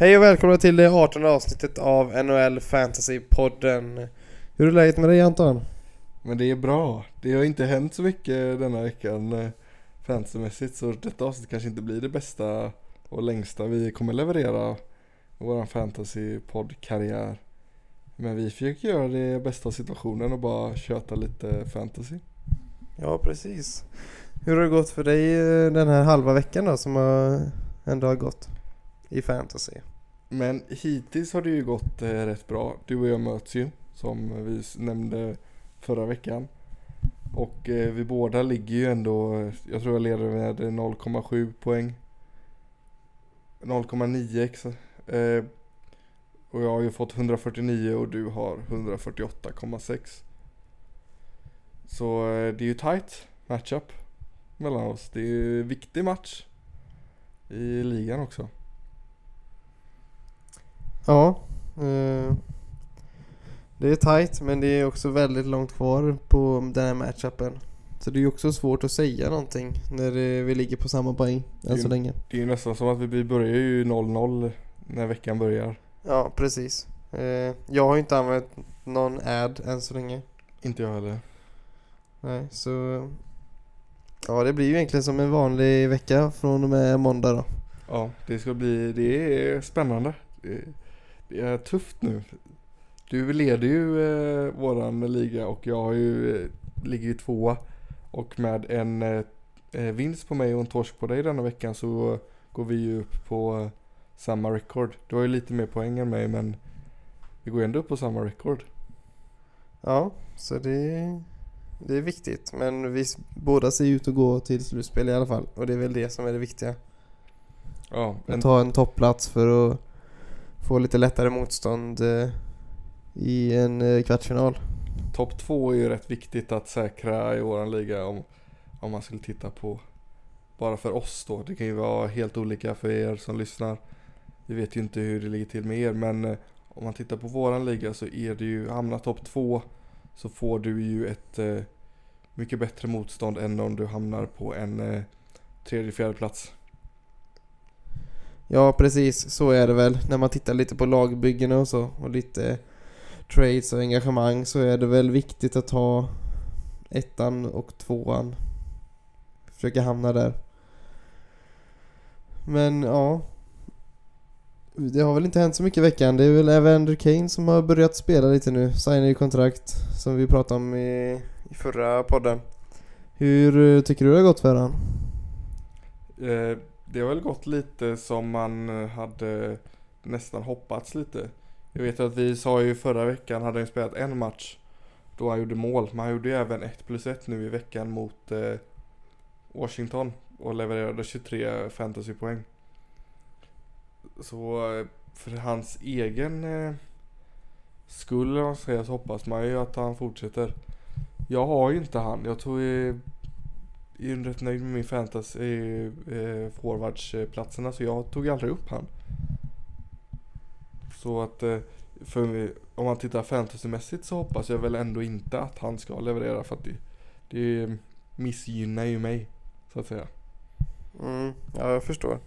Hej och välkomna till det 18 avsnittet av NHL Fantasy-podden. Hur är läget med dig Anton? Men det är bra. Det har inte hänt så mycket denna veckan eh, fantasymässigt så detta avsnitt kanske inte blir det bästa och längsta vi kommer leverera i våran fantasy-podd-karriär. Men vi försöker göra det bästa av situationen och bara köta lite fantasy. Ja, precis. Hur har det gått för dig eh, den här halva veckan då som ändå har gått i fantasy? Men hittills har det ju gått eh, rätt bra. Du och jag möts ju som vi nämnde förra veckan. Och eh, vi båda ligger ju ändå, eh, jag tror jag leder med 0,7 poäng. 0,9 ex. Eh, och jag har ju fått 149 och du har 148,6. Så eh, det är ju tight matchup mellan oss. Det är ju en viktig match i ligan också. Ja. Eh, det är tight men det är också väldigt långt kvar på den här matchupen. Så det är ju också svårt att säga någonting när vi ligger på samma poäng än så Jo. länge. Det är ju nästan som att vi börjar ju 0-0 när veckan börjar. Ja, precis. Eh, jag har ju inte använt någon ad än så länge. Inte jag heller. Nej, så... Ja, det blir ju egentligen som en vanlig vecka från och med måndag då. Ja, det ska bli, det är spännande. Det, det är tufft nu. Du leder ju eh, våran liga och jag har ju, eh, ligger ju tvåa. Och med en eh, eh, vinst på mig och en torsk på dig denna veckan så går vi ju upp på eh, samma record. Du har ju lite mer poäng än mig men vi går ju ändå upp på samma record. Ja, så det, det är viktigt. Men vi båda ser ut att gå till slutspel i alla fall. Och det är väl det som är det viktiga. Ja, en, Att ta en topplats för att få lite lättare motstånd eh, i en eh, kvartsfinal. Topp två är ju rätt viktigt att säkra i våran liga om, om man skulle titta på bara för oss då. Det kan ju vara helt olika för er som lyssnar. Vi vet ju inte hur det ligger till med er men eh, om man tittar på våran liga så är det ju, hamnar topp två så får du ju ett mycket bättre motstånd än om du hamnar på en tredje, fjärde plats. Ja, precis. Så är det väl. När man tittar lite på lagbyggena och så. Och lite trades och engagemang så är det väl viktigt att ha ettan och tvåan. Försöka hamna där. Men ja. Det har väl inte hänt så mycket i veckan. Det är väl Evander Kane som har börjat spela lite nu. Signar ju kontrakt som vi pratade om i, i förra podden. Hur eh, tycker du det har gått för honom? Uh det har väl gått lite som man eh, hade nästan hoppats lite. Jag vet att vi sa ju förra veckan hade han spelat en match då han gjorde mål. Men han gjorde ju även 1 plus 1 nu i veckan mot eh, Washington och levererade 23 fantasypoäng. Så eh, för hans egen eh, skull eller vad man ska säga, så hoppas man ju att han fortsätter. Jag har ju inte han. Jag tror eh, är ju rätt nöjd med min fantasy eh, forwardsplatserna så jag tog aldrig upp han. Så att eh, för, om man tittar fantasymässigt så hoppas jag väl ändå inte att han ska leverera för att det, det missgynnar ju mig så att säga. Mm, ja, jag förstår.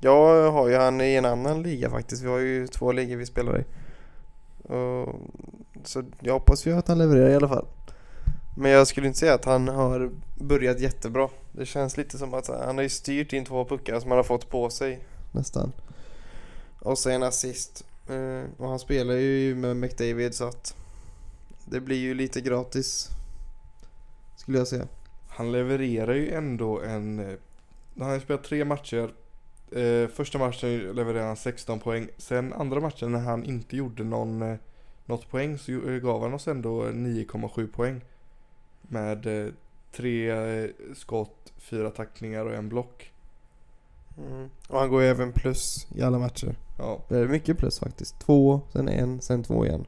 Jag har ju han i en annan liga faktiskt. Vi har ju två ligor vi spelar i. Och, så jag hoppas ju att han levererar i alla fall. Men jag skulle inte säga att han har börjat jättebra. Det känns lite som att han har ju styrt in två puckar som han har fått på sig. Nästan. Och sen assist. Eh, och han spelar ju med McDavid så att det blir ju lite gratis. Skulle jag säga. Han levererar ju ändå en, eh, han har ju spelat tre matcher. Eh, första matchen levererade han 16 poäng. Sen andra matchen när han inte gjorde någon, något poäng så gav han oss ändå 9,7 poäng. Med eh, tre eh, skott, fyra tacklingar och en block. Mm. Och han går ju även plus i alla matcher. Ja, Det är mycket plus faktiskt. Två, sen en, sen två igen.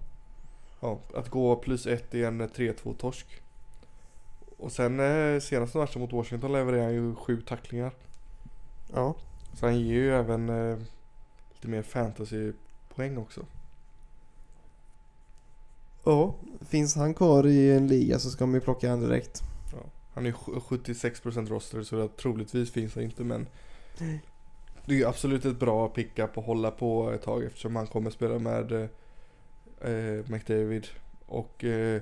ja, att gå plus ett i en eh, 3-2 torsk. Och sen eh, senaste matchen mot Washington levererade han ju sju tacklingar. Ja. Så han ger ju även eh, lite mer fantasypoäng också. Ja. Finns han kvar i en liga så ska man ju plocka han direkt. Han är ju sj- 76% roster så det troligtvis finns han inte men det är ju absolut ett bra pickup att hålla på ett tag eftersom han kommer spela med eh, McDavid. Och eh,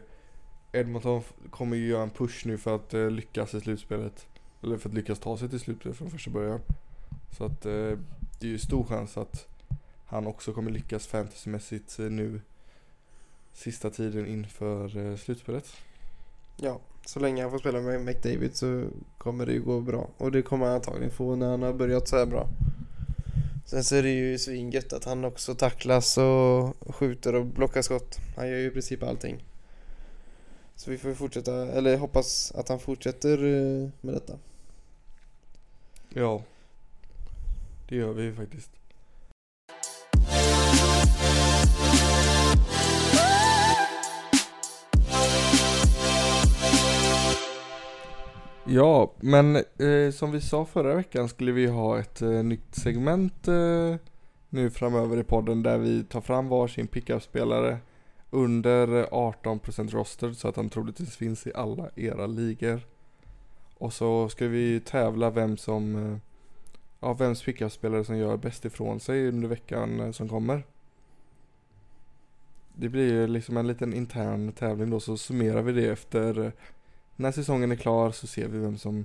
Edmonton kommer ju göra en push nu för att eh, lyckas i slutspelet. Eller för att lyckas ta sig till slutspelet från första början. Så att eh, det är ju stor chans att han också kommer lyckas fantasymässigt eh, nu sista tiden inför eh, slutspelet. Ja, så länge han får spela med McDavid så kommer det ju gå bra. Och det kommer han antagligen få när han har börjat så här bra. Sen så är det ju svingött att han också tacklas och skjuter och blockar skott. Han gör ju i princip allting. Så vi får fortsätta, eller hoppas att han fortsätter eh, med detta. Ja, det gör vi ju faktiskt. Ja, men eh, som vi sa förra veckan skulle vi ha ett eh, nytt segment eh, nu framöver i podden där vi tar fram varsin pickup-spelare under eh, 18% roster så att han troligtvis finns i alla era ligor. Och så ska vi tävla vem som, eh, ja vems pickup-spelare som gör bäst ifrån sig under veckan eh, som kommer. Det blir ju liksom en liten intern tävling då så summerar vi det efter eh, när säsongen är klar så ser vi vem som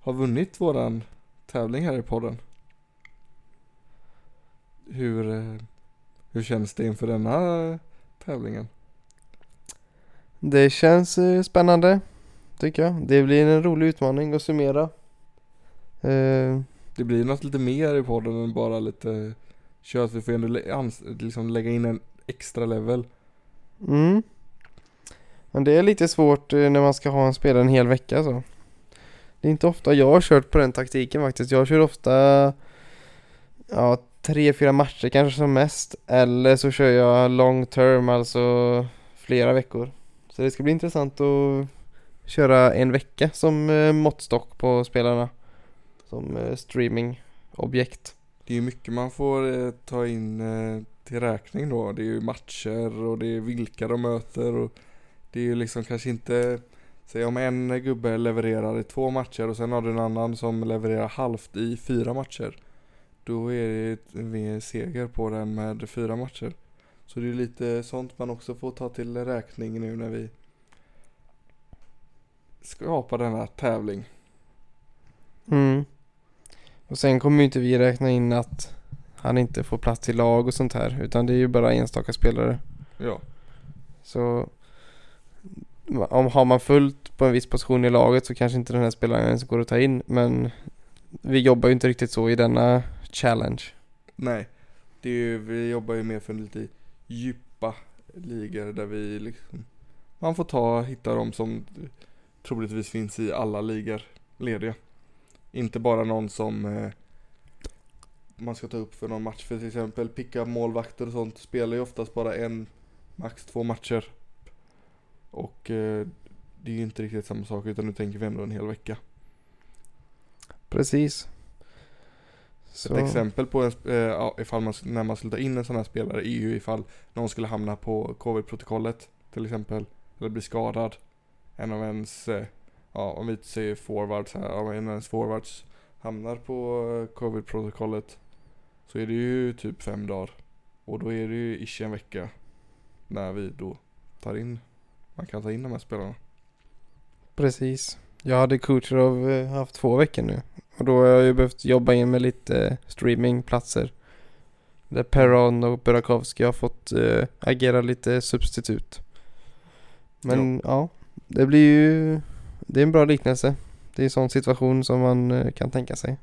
har vunnit våran tävling här i podden. Hur, eh, hur känns det inför denna tävlingen? Det känns eh, spännande, tycker jag. Det blir en rolig utmaning att summera. Eh, Det blir något lite mer i podden än bara lite kött. Vi får ändå liksom lägga in en extra level. Mm. Men det är lite svårt eh, när man ska ha en spelare en hel vecka så. Det är inte ofta jag har kört på den taktiken faktiskt. Jag kör ofta ja, tre, fyra matcher kanske som mest. Eller så kör jag long term, alltså flera veckor. Så det ska bli intressant att köra en vecka som eh, måttstock på spelarna. Som eh, streamingobjekt. Det är ju mycket man får ta in till räkning då. Det är ju matcher och det är vilka de möter och det är ju liksom kanske inte Säg om en gubbe levererar i två matcher och sen har du en annan som levererar halvt i fyra matcher. Då är det en seger på den med fyra matcher. Så det är lite sånt man också får ta till räkning nu när vi skapar denna tävling. Mm. Och sen kommer ju inte vi räkna in att han inte får plats i lag och sånt här. Utan det är ju bara enstaka spelare. Ja. Så om har man fullt på en viss position i laget så kanske inte den här spelaren ens går att ta in. Men vi jobbar ju inte riktigt så i denna challenge. Nej, det är ju, vi jobbar ju mer för lite djupa ligor där vi liksom Man får ta, hitta dem som troligtvis finns i alla ligor lediga. Inte bara någon som eh, man ska ta upp för någon match. För till exempel picka målvakter och sånt spelar ju oftast bara en, max två matcher. Och eh, det är ju inte riktigt samma sak utan nu tänker vi ändå en hel vecka. Precis. Så, Ett exempel på en, eh, ifall man, när man skulle ta in en sån här spelare är ju ifall någon skulle hamna på covid-protokollet till exempel. Eller bli skadad. En av ens, eh, ja om vi säger forwards här, om en av ens forwards hamnar på covid-protokollet. Så är det ju typ fem dagar. Och då är det ju ish en vecka. När vi då tar in, man kan ta in de här spelarna. Precis. Jag hade Kucherov eh, haft två veckor nu. Och då har jag ju behövt jobba in med lite eh, streamingplatser. Där Perron och Burakovsky har fått eh, agera lite substitut. Men ja. det blir ju Det är en bra liknelse. Det är en sån situation som man kan tänka sig.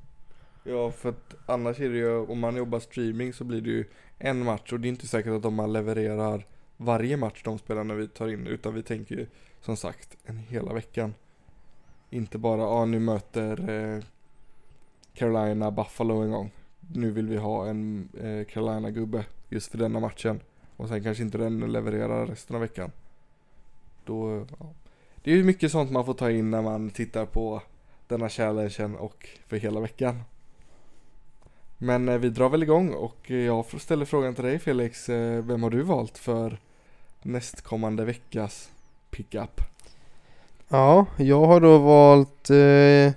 Ja för att annars är det ju, om man jobbar streaming så blir det ju en match och det är inte säkert att de man levererar varje match de spelar när vi tar in utan vi tänker ju som sagt en hela veckan. Inte bara, ja nu möter eh, Carolina Buffalo en gång. Nu vill vi ha en eh, Carolina-gubbe just för denna matchen. Och sen kanske inte den levererar resten av veckan. Då, ja. Det är ju mycket sånt man får ta in när man tittar på denna challengen och för hela veckan. Men eh, vi drar väl igång och eh, jag ställer frågan till dig Felix. Eh, vem har du valt för nästkommande veckas pickup? Ja, jag har då valt eh,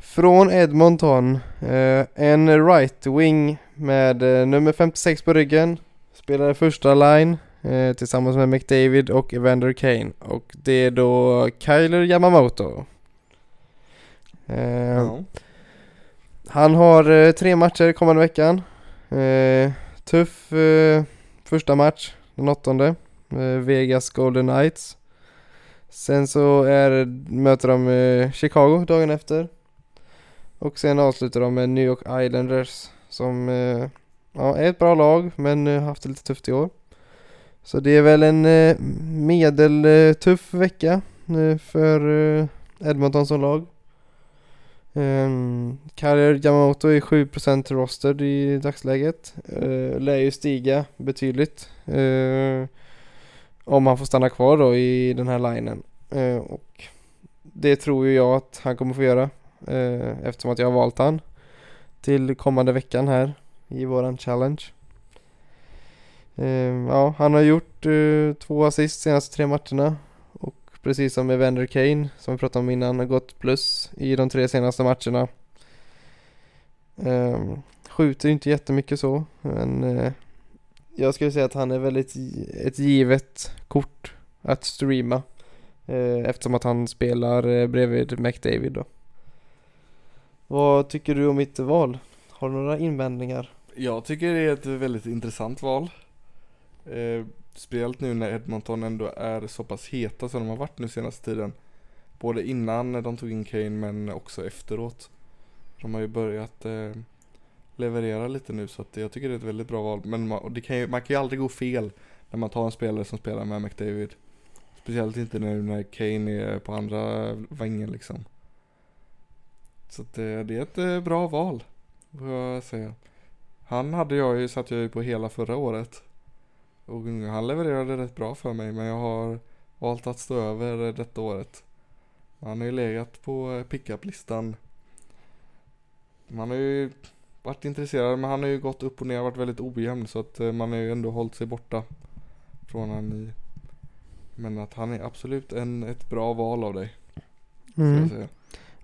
Från Edmonton. Eh, en right wing med eh, nummer 56 på ryggen. Spelar första line eh, tillsammans med McDavid och Evander Kane. Och det är då Kyler Yamamoto. Eh, Ja. Han har eh, tre matcher kommande veckan. Tuff första match, den åttonde. Eh, Vegas Golden Knights. Sen så är, möter de eh, Chicago dagen efter. Och sen avslutar de med New York Islanders som eh, ja, är ett bra lag men har haft det lite tufft i år. Så det är väl en medeltuff vecka för Edmonton som lag. Ehm, um, Karier Yamamoto är 7% roster i dagsläget. Uh, lär ju stiga betydligt. Uh, om han får stanna kvar då i den här linen. Uh, eh, och det tror ju jag att han kommer få göra. Uh, eftersom att jag har valt han. Till kommande veckan här i våran challenge. Ehm, ja, han har gjort två assist senaste tre matcherna. Precis som Evander Kane som vi pratade om innan har gått plus i de tre senaste matcherna. Um, skjuter inte jättemycket så men uh, jag skulle säga att han är väldigt ett givet kort att streama. uh, eftersom att han spelar uh, bredvid McDavid då. Vad tycker du om mitt val? Har du några invändningar? Jag tycker det är ett väldigt intressant val. Speciellt nu när Edmonton ändå är så pass heta som de har varit nu senaste tiden. Både innan de tog in Kane men också efteråt. De har ju börjat eh, leverera lite nu så att jag tycker det är ett väldigt bra val. Men man, och det kan ju, man kan ju aldrig gå fel när man tar en spelare som spelar med McDavid. Speciellt inte nu när Kane är på andra vängen liksom. Så att det, det är ett eh, bra val, får jag säga. Han hade jag ju, satt jag ju på hela förra året. Och han levererade rätt bra för mig men jag har valt att stå över detta året. Han har ju legat på pickup-listan. Man har ju varit intresserad men han har ju gått upp och ner och varit väldigt ojämn så att eh, man har ju ändå hållit sig borta från han i. Men att han är absolut en, ett bra val av dig. Säga.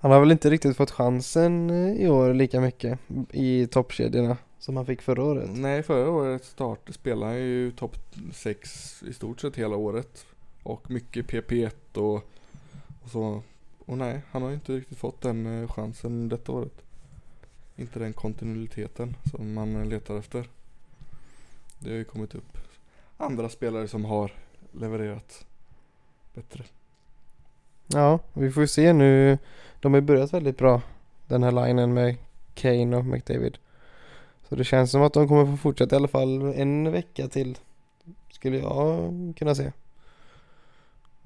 Han har väl inte riktigt fått chansen eh, i år lika mycket i toppkedjorna som han fick förra året. Nej, förra året start spelade han ju topp 6 i stort sett hela året. Och mycket PP1 och, och så. Och nej, han har ju inte riktigt fått den eh, chansen detta året. Inte den kontinuiteten som man letar efter. Det har ju kommit upp andra spelare som har levererat bättre. Ja, vi får ju se nu. De har ju börjat väldigt bra den här linen med Kane och McDavid. Så det känns som att de kommer få fortsätta i alla fall en vecka till. Skulle jag kunna se.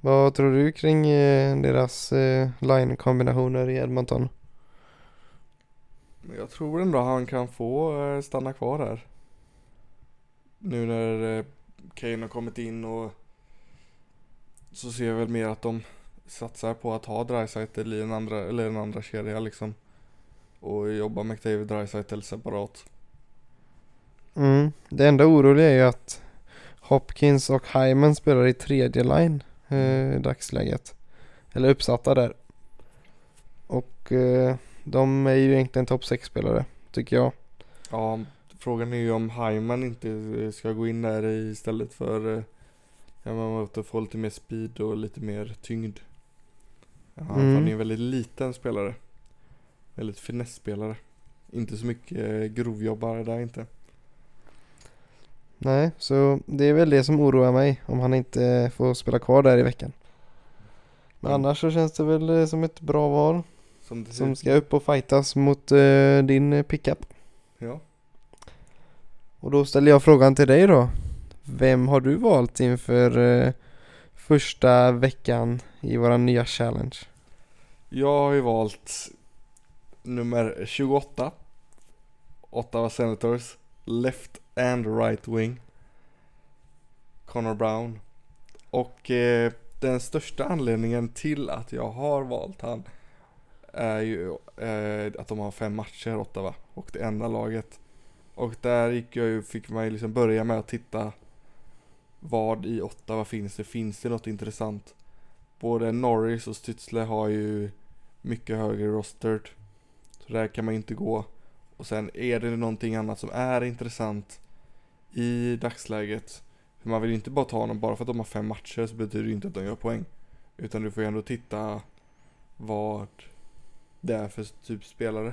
Vad tror du kring eh, deras eh, line-kombinationer i Edmonton? Jag tror ändå han kan få eh, stanna kvar här. Nu när Kane har kommit in och så ser jag väl mer att de satsar på att ha Dreisaitl i en andra, eller en andra kedja liksom. Och jobba McDavid Dreisaitl separat. Mm. Det enda oroliga är ju att Hopkins och Hyman spelar i tredje line eh, i dagsläget. Eller uppsatta där. Och eh, de är ju egentligen topp 6-spelare, tycker jag. Ja, frågan är ju om Hyman inte eh, ska gå in där istället för eh, Yamamoto få lite mer speed och lite mer tyngd. Ja, Mm. Han är en väldigt liten spelare. Väldigt finessspelare. Inte så mycket eh, grovjobbare där inte. Nej, så det är väl det som oroar mig om han inte får spela kvar där i veckan. Men Mm. annars så känns det väl eh, som ett bra val Som, det som ska upp och fightas mot eh, din eh, pickup. Ja. Och då ställer jag frågan till dig då. Vem har du valt inför eh, första veckan i våran nya challenge? Jag har ju valt nummer 28. Ottawa Senators. Left and right wing. Connor Brown. Och eh, den största anledningen till att jag har valt han är ju eh, att de har fem matcher Ottawa och det enda laget. Och där gick jag ju, fick man ju liksom börja med att titta vad i Ottawa finns det? Finns det något intressant? Både Norris och Stützle har ju mycket högre rostered Så där kan man ju inte gå. Och sen är det någonting annat som är intressant i dagsläget. För man vill ju inte bara ta honom bara för att de har fem matcher så betyder det inte att de gör poäng. Utan du får ju ändå titta vad det är för typ spelare.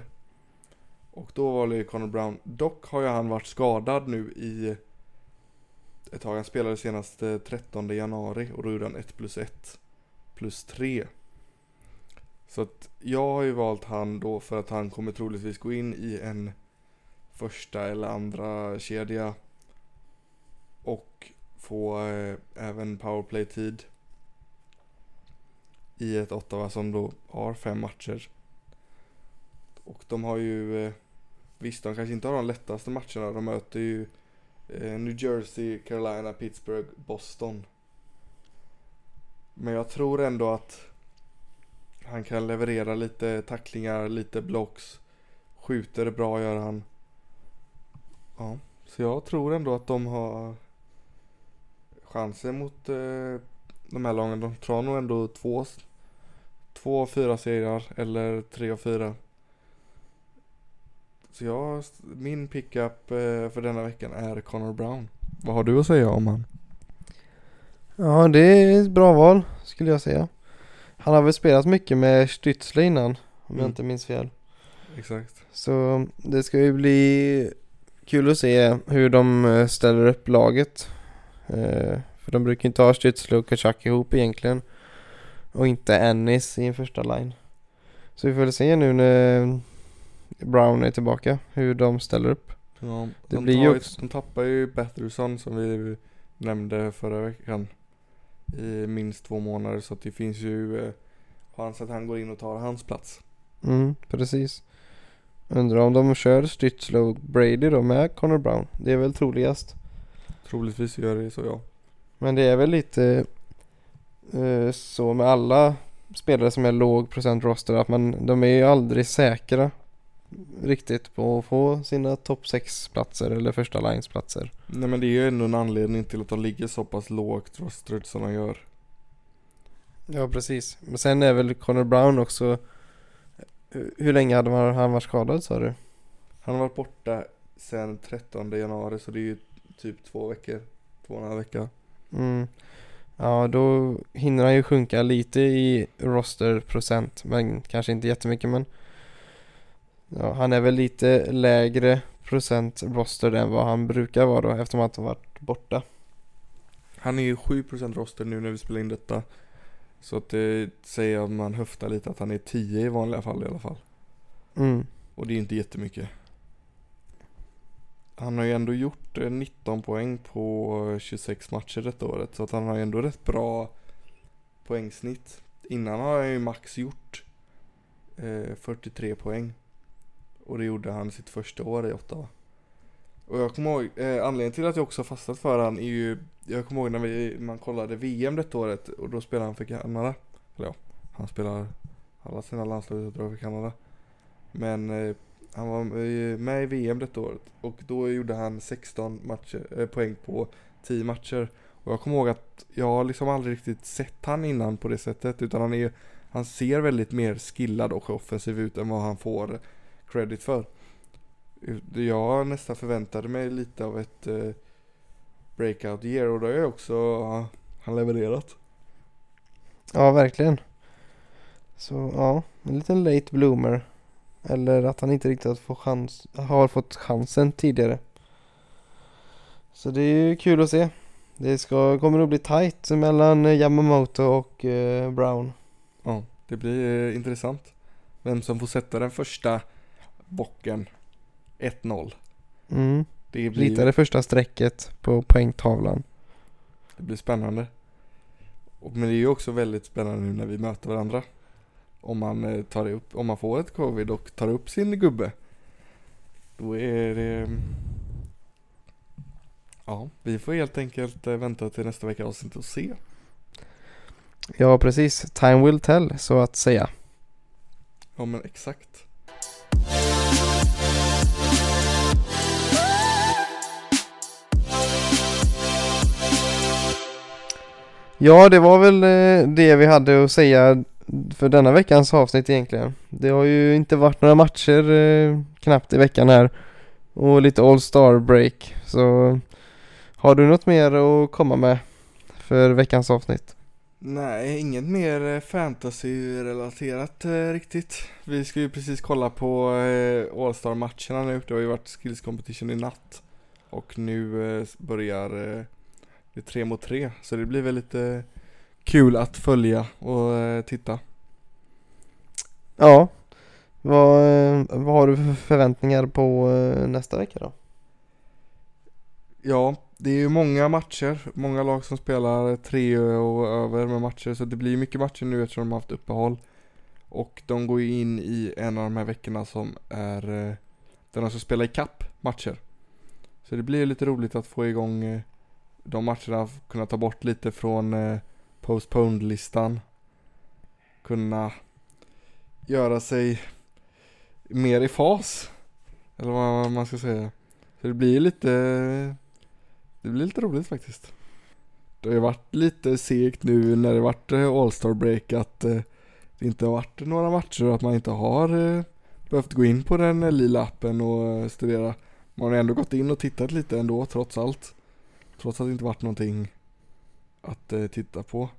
Och då var det Connor Brown. Dock har ju han varit skadad nu i ett tag. Han spelade senast eh, 13 januari och då gjorde han 1 plus 1 plus 3. Så att jag har ju valt han då för att han kommer troligtvis gå in i en första eller andra kedja och få eh, även powerplay-tid i ett Ottawa som då har fem matcher. Och de har ju, eh, visst de kanske inte har de lättaste matcherna. De möter ju Eh, New Jersey, Carolina, Pittsburgh, Boston. Men jag tror ändå att han kan leverera lite tacklingar, lite blocks. Skjuter bra gör han. Ja, så jag tror ändå att de har chanser mot eh, de här lagen. De tror nog ändå två, två av fyra segrar eller tre av fyra. Så jag, min pickup eh, för denna veckan är Connor Brown. Vad har du att säga om han? Ja, det är ett bra val skulle jag säga. Han har väl spelat mycket med Stützle innan, om Mm. jag inte minns fel. Exakt. Så det ska ju bli kul att se hur de eh, ställer upp laget. Eh, För de brukar inte ha Stützle och Kachak ihop egentligen. Och inte Ennis i en första line. Så vi får väl se nu när Brown är tillbaka hur de ställer upp. Ja, Det de, blir ju också- de tappar ju Batherson som vi nämnde förra veckan. I minst två månader så att det finns ju eh, chans att han går in och tar hans plats. Mm, precis. Undrar om de kör Stützle och Brady då med Connor Brown. Det är väl troligast. Troligtvis gör det så ja. Men det är väl lite eh, så med alla spelare som är låg procent roster att man, de är ju aldrig säkra riktigt på att få sina topp 6 platser eller första lines platser. Nej men det är ju ändå en anledning till att de ligger så pass lågt rostered som de gör. Ja precis. Men sen är väl Connor Brown också hur- hur länge hade han varit skadad sa du? Han har varit borta sedan 13 januari så det är ju typ två veckor. Två och en halv vecka. Mm. Ja då hinner han ju sjunka lite i rosterprocent men kanske inte jättemycket men ja, han är väl lite lägre procent roster än vad han brukar vara då eftersom att han varit borta. Han är ju 7% roster nu när vi spelar in detta. Så att det säger om man höftar lite att han är 10 i vanliga fall i alla fall. Mm. Och det är inte jättemycket. Han har ju ändå gjort eh, 19 poäng på eh, 26 matcher detta året. Så att han har ju ändå rätt bra poängsnitt. Innan har han ju max gjort eh, 43 poäng. Och det gjorde han sitt första år i Ottawa. Och jag kommer ihåg, eh, anledningen till att jag också har fastnat för han är ju Jag kommer ihåg när vi, man kollade VM detta året och då spelade han för Kanada. Eller ja, han spelar alla sina landslagsuppdrag för Kanada. Men eh, han var med i VM detta året och då gjorde han 16 matcher, eh, poäng på 10 matcher. Och jag kommer ihåg att jag har liksom aldrig riktigt sett han innan på det sättet utan han är han ser väldigt mer skillad och offensiv ut än vad han får credit för. Jag nästan förväntade mig lite av ett eh, breakout year och då har jag också ja, han levererat. Ja verkligen. Så ja, en liten late bloomer. Eller att han inte riktigt får chans, har fått chansen tidigare. Så det är ju kul att se. Det ska, kommer nog bli tight mellan eh, Yamamoto och eh, Brown. Ja, det blir eh, intressant. Vem som får sätta den första bocken 1-0. Mm. Det blir, Rita det första strecket på poängtavlan. det blir spännande. Och, men det är ju också väldigt spännande nu när vi möter varandra. Om man, eh, tar upp, om man får ett covid och tar upp sin gubbe. Då är det... Ja, vi får helt enkelt eh, vänta till nästa vecka avsnitt och se. Ja precis, time will tell så att säga. Ja men exakt. Ja det var väl eh, det vi hade att säga för denna veckans avsnitt egentligen. Det har ju inte varit några matcher eh, knappt i veckan här. Och lite All Star break. Så har du något mer att komma med för veckans avsnitt? Nej, inget mer eh, fantasy-relaterat eh, riktigt. Vi ska ju precis kolla på eh, All-Star-matcherna nu. Det har ju varit skills competition i natt. Och nu eh, börjar det tre mot tre. Så det blir väl lite kul att följa och eh, titta. Ja. Vad, eh, vad har du för förväntningar på eh, nästa vecka då? Ja, det är ju många matcher. Många lag som spelar tre och över med matcher. Så det blir mycket matcher nu eftersom de har haft uppehåll. Och de går ju in i en av de här veckorna som är där de ska spela i kapp matcher. Så det blir lite roligt att få igång de matcherna, kunna ta bort lite från eh, postponed-listan. Kunna göra sig mer i fas. Eller vad man ska säga. Så det blir lite, det blir lite roligt faktiskt. Det har ju varit lite segt nu när det varit eh, All-Star break att eh, det inte har varit några matcher och att man inte har eh, behövt gå in på den lila appen och studera. Man har ändå gått in och tittat lite ändå trots allt. Trots att det inte varit någonting att eh, titta på.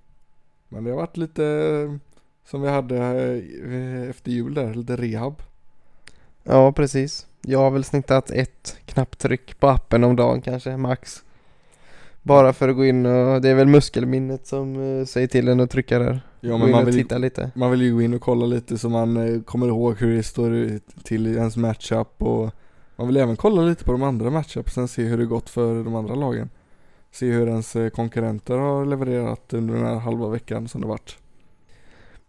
Men det har varit lite eh, som vi hade eh, efter jul där, lite rehab. Ja, precis. Jag har väl snittat ett knapptryck på appen om dagen kanske, max. Bara för att gå in och det är väl muskelminnet som eh, säger till en att trycka där. Ja gå men in man och vill, titta lite. man vill ju gå in och kolla lite så man eh, kommer ihåg hur det står till i ens matchup och man vill även kolla lite på de andra matchupsen, se hur det gått för de andra lagen. Se hur ens eh, konkurrenter har levererat under den här halva veckan som det varit.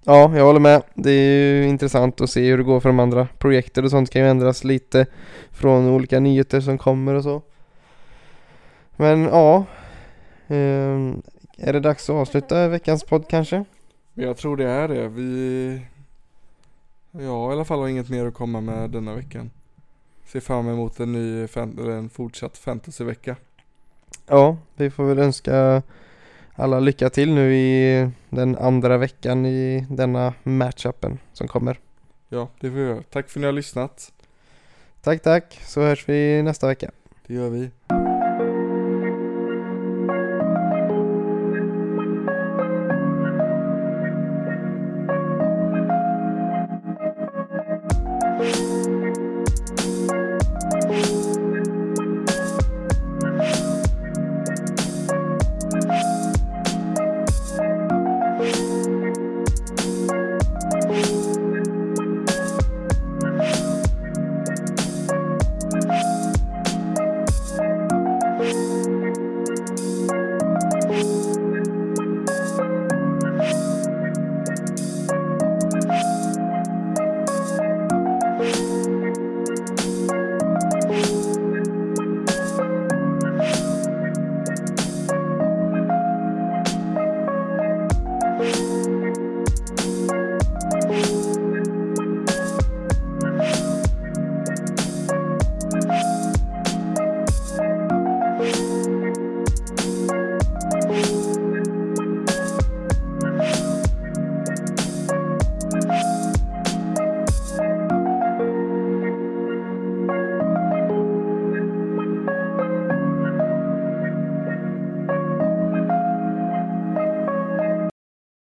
Ja, jag håller med. Det är ju intressant att se hur det går för de andra. Projekter och sånt kan ju ändras lite från olika nyheter som kommer och så. Men ja, ehm, är det dags att avsluta veckans podd kanske? Jag tror det är det. Vi... Ja, i alla fall har inget mer att komma med denna veckan. Ser fram emot en ny, en fortsatt fantasyvecka. Ja, vi får väl önska alla lycka till nu i den andra veckan i denna matchupen som kommer. Ja, det får vi göra. Tack för att ni har lyssnat. Tack, tack, så hörs vi nästa vecka. Det gör vi.